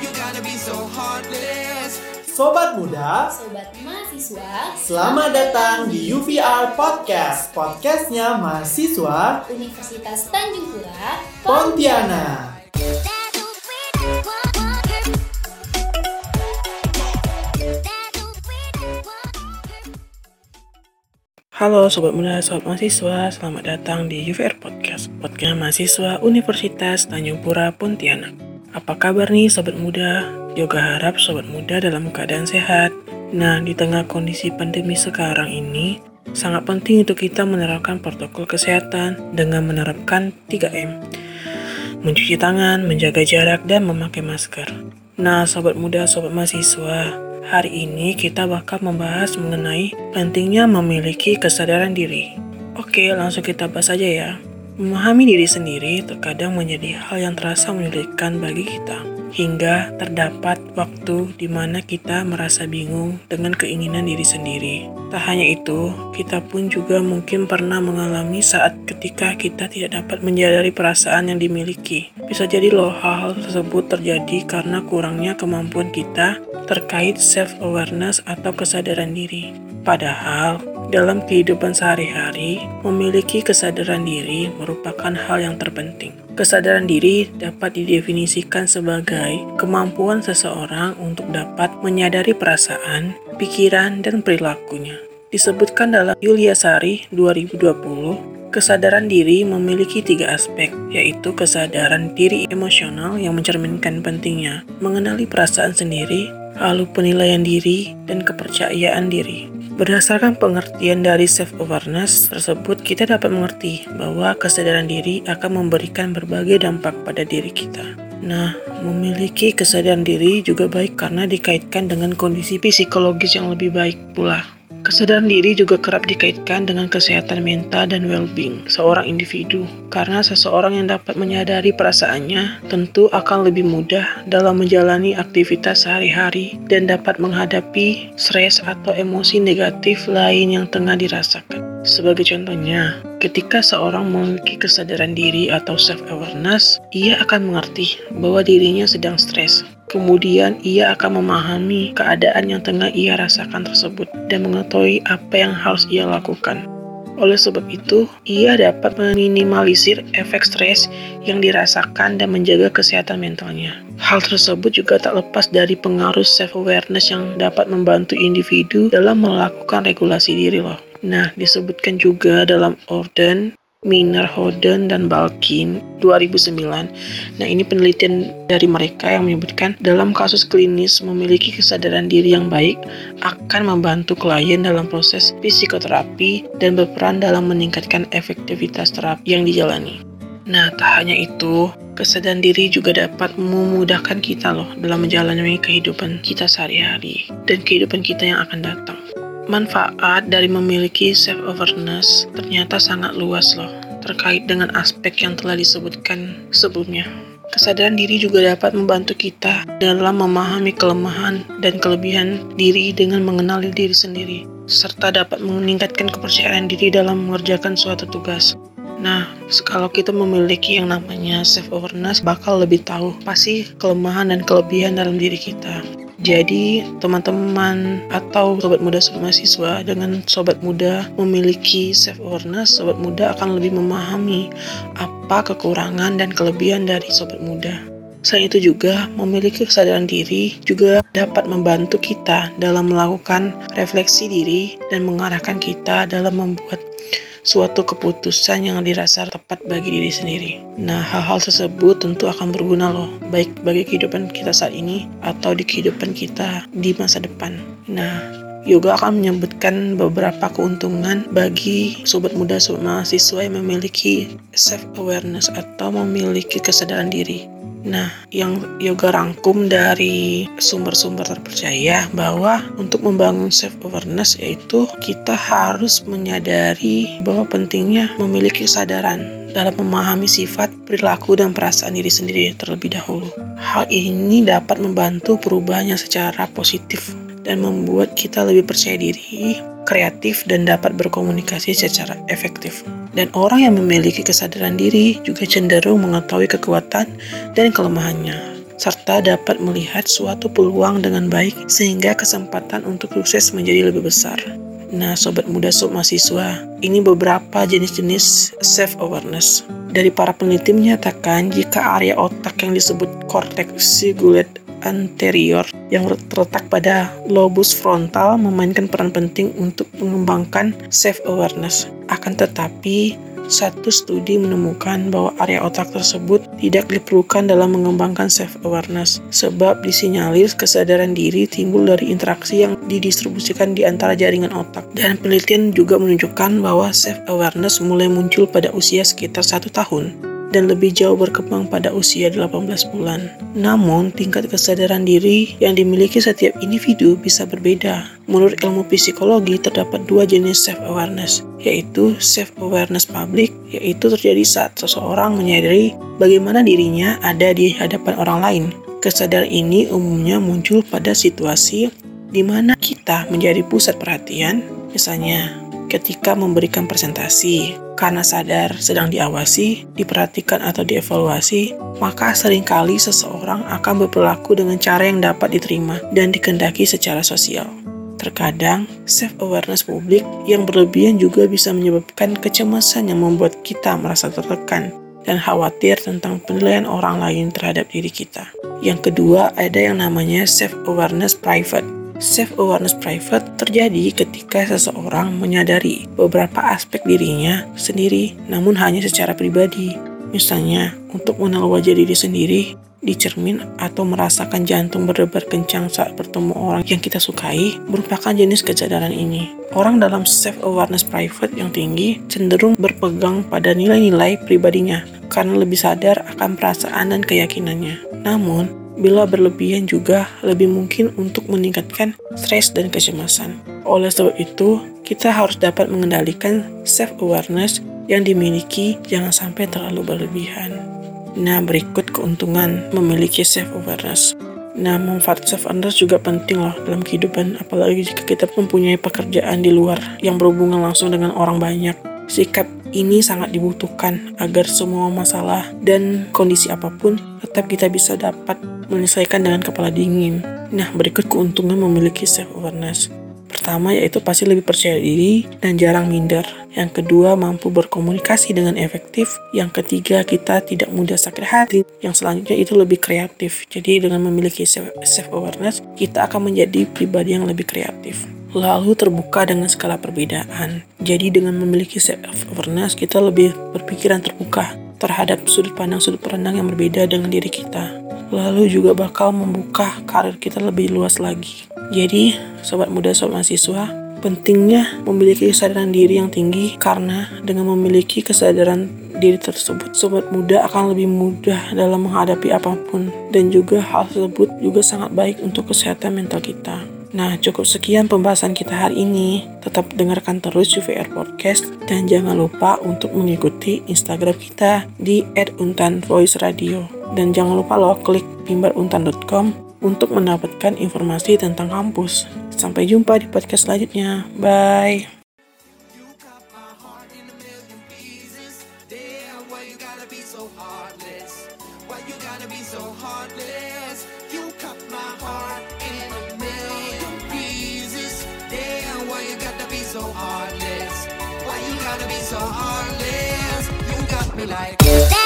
You gotta be so heartless. Sobat muda, Sobat mahasiswa selamat datang di UVR Podcast. Podcastnya mahasiswa Universitas Tanjung Pura Pontianak. Halo Sobat Muda, Sobat Mahasiswa, selamat datang di UVR Podcast, podcast mahasiswa Universitas Tanjung Pura Pontianak. Apa kabar nih Sobat Muda? Yoga harap Sobat Muda dalam keadaan sehat. Nah, di tengah kondisi pandemi sekarang ini, sangat penting untuk kita menerapkan protokol kesehatan dengan menerapkan 3M. Mencuci tangan, menjaga jarak, dan memakai masker. Nah, Sobat Muda, Sobat Mahasiswa, Hari ini kita bakal membahas mengenai pentingnya memiliki kesadaran diri. Oke, langsung kita bahas aja ya. Memahami diri sendiri terkadang menjadi hal yang terasa menyulitkan bagi kita. Hingga terdapat waktu di mana kita merasa bingung dengan keinginan diri sendiri. Tak hanya itu, kita pun juga mungkin pernah mengalami saat ketika kita tidak dapat menyadari perasaan yang dimiliki. Bisa jadi loh hal-hal tersebut terjadi karena kurangnya kemampuan kita terkait self-awareness atau kesadaran diri. Padahal, dalam kehidupan sehari-hari, memiliki kesadaran diri merupakan hal yang terpenting. Kesadaran diri dapat didefinisikan sebagai kemampuan seseorang untuk dapat menyadari perasaan, pikiran, dan perilakunya. Disebutkan dalam Yulia Sari 2020, kesadaran diri memiliki tiga aspek, yaitu kesadaran diri emosional yang mencerminkan pentingnya mengenali perasaan sendiri, lalu penilaian diri, dan kepercayaan diri. Berdasarkan pengertian dari self-awareness tersebut, kita dapat mengerti bahwa kesadaran diri akan memberikan berbagai dampak pada diri kita. Nah, memiliki kesadaran diri juga baik karena dikaitkan dengan kondisi psikologis yang lebih baik pula. Kesadaran diri juga kerap dikaitkan dengan kesehatan mental dan well-being seorang individu, karena seseorang yang dapat menyadari perasaannya tentu akan lebih mudah dalam menjalani aktivitas sehari-hari dan dapat menghadapi stres atau emosi negatif lain yang tengah dirasakan. Sebagai contohnya, ketika seorang memiliki kesadaran diri atau self-awareness, ia akan mengerti bahwa dirinya sedang stres, Kemudian ia akan memahami keadaan yang tengah ia rasakan tersebut dan mengetahui apa yang harus ia lakukan. Oleh sebab itu, ia dapat meminimalisir efek stres yang dirasakan dan menjaga kesehatan mentalnya. Hal tersebut juga tak lepas dari pengaruh self-awareness yang dapat membantu individu dalam melakukan regulasi diri loh. Nah, disebutkan juga dalam Orden Miner, Hoden, dan Balkin 2009. Nah, ini penelitian dari mereka yang menyebutkan dalam kasus klinis memiliki kesadaran diri yang baik akan membantu klien dalam proses psikoterapi dan berperan dalam meningkatkan efektivitas terapi yang dijalani. Nah, tak hanya itu, kesadaran diri juga dapat memudahkan kita loh dalam menjalani kehidupan kita sehari-hari dan kehidupan kita yang akan datang. Manfaat dari memiliki self-awareness ternyata sangat luas loh, terkait dengan aspek yang telah disebutkan sebelumnya. Kesadaran diri juga dapat membantu kita dalam memahami kelemahan dan kelebihan diri dengan mengenali diri sendiri, serta dapat meningkatkan kepercayaan diri dalam mengerjakan suatu tugas. Nah, kalau kita memiliki yang namanya self-awareness, bakal lebih tahu pasti kelemahan dan kelebihan dalam diri kita. Jadi, teman-teman atau sobat muda mahasiswa dengan sobat muda memiliki self awareness, sobat muda akan lebih memahami apa kekurangan dan kelebihan dari sobat muda. Selain itu juga, memiliki kesadaran diri juga dapat membantu kita dalam melakukan refleksi diri dan mengarahkan kita dalam membuat suatu keputusan yang dirasa tepat bagi diri sendiri. Nah, hal-hal tersebut tentu akan berguna loh, baik bagi kehidupan kita saat ini atau di kehidupan kita di masa depan. Nah, Yoga akan menyebutkan beberapa keuntungan bagi sobat muda, sobat mahasiswa yang memiliki self-awareness atau memiliki kesadaran diri. Nah, yang yoga rangkum dari sumber-sumber terpercaya bahwa untuk membangun self awareness yaitu kita harus menyadari bahwa pentingnya memiliki kesadaran dalam memahami sifat, perilaku, dan perasaan diri sendiri terlebih dahulu. Hal ini dapat membantu perubahannya secara positif dan membuat kita lebih percaya diri, kreatif, dan dapat berkomunikasi secara efektif. Dan orang yang memiliki kesadaran diri juga cenderung mengetahui kekuatan dan kelemahannya, serta dapat melihat suatu peluang dengan baik sehingga kesempatan untuk sukses menjadi lebih besar. Nah, sobat muda sob mahasiswa, ini beberapa jenis-jenis self-awareness. Dari para peneliti menyatakan jika area otak yang disebut cortex cingulate anterior yang terletak pada lobus frontal memainkan peran penting untuk mengembangkan self-awareness. Akan tetapi, satu studi menemukan bahwa area otak tersebut tidak diperlukan dalam mengembangkan self-awareness, sebab disinyalir kesadaran diri timbul dari interaksi yang didistribusikan di antara jaringan otak. Dan penelitian juga menunjukkan bahwa self-awareness mulai muncul pada usia sekitar satu tahun dan lebih jauh berkembang pada usia 18 bulan. Namun, tingkat kesadaran diri yang dimiliki setiap individu bisa berbeda. Menurut ilmu psikologi, terdapat dua jenis self-awareness, yaitu self-awareness public, yaitu terjadi saat seseorang menyadari bagaimana dirinya ada di hadapan orang lain. Kesadaran ini umumnya muncul pada situasi di mana kita menjadi pusat perhatian, misalnya ketika memberikan presentasi. Karena sadar sedang diawasi, diperhatikan atau dievaluasi, maka sering kali seseorang akan berperilaku dengan cara yang dapat diterima dan dikendaki secara sosial. Terkadang, self-awareness publik yang berlebihan juga bisa menyebabkan kecemasan yang membuat kita merasa tertekan dan khawatir tentang penilaian orang lain terhadap diri kita. Yang kedua, ada yang namanya self-awareness private Self-awareness private terjadi ketika seseorang menyadari beberapa aspek dirinya sendiri, namun hanya secara pribadi. Misalnya, untuk mengenal wajah diri sendiri, di cermin atau merasakan jantung berdebar kencang saat bertemu orang yang kita sukai merupakan jenis kesadaran ini. Orang dalam self-awareness private yang tinggi cenderung berpegang pada nilai-nilai pribadinya karena lebih sadar akan perasaan dan keyakinannya. Namun, bila berlebihan juga lebih mungkin untuk meningkatkan stres dan kecemasan. Oleh sebab itu, kita harus dapat mengendalikan self-awareness yang dimiliki jangan sampai terlalu berlebihan. Nah, berikut keuntungan memiliki self-awareness. Nah, manfaat self-awareness juga penting loh dalam kehidupan, apalagi jika kita mempunyai pekerjaan di luar yang berhubungan langsung dengan orang banyak. Sikap ini sangat dibutuhkan agar semua masalah dan kondisi apa pun tetap kita bisa dapat menyelesaikan dengan kepala dingin. Nah, berikut keuntungan memiliki self-awareness. Pertama yaitu pasti lebih percaya diri dan jarang minder. Yang kedua mampu berkomunikasi dengan efektif. Yang ketiga kita tidak mudah sakit hati. Yang selanjutnya itu lebih kreatif. Jadi dengan memiliki self-awareness kita akan menjadi pribadi yang lebih kreatif. Lalu terbuka dengan skala perbedaan. Jadi dengan memiliki self-awareness kita lebih berpikiran terbuka terhadap sudut pandang sudut pandang yang berbeda dengan diri kita lalu juga bakal membuka karir kita lebih luas lagi. Jadi, sobat muda, sobat mahasiswa, pentingnya memiliki kesadaran diri yang tinggi karena dengan memiliki kesadaran diri tersebut, sobat muda akan lebih mudah dalam menghadapi apa pun dan juga hal tersebut juga sangat baik untuk kesehatan mental kita. Nah, cukup sekian pembahasan kita hari ini. Tetap dengarkan terus UVR Podcast dan jangan lupa untuk mengikuti Instagram kita di @untanvoiceradio. Dan jangan lupa loh klik pimbaruntan.com untuk mendapatkan informasi tentang kampus. Sampai jumpa di podcast selanjutnya. Bye. so heartless? Why you gotta be so heartless? You got me like.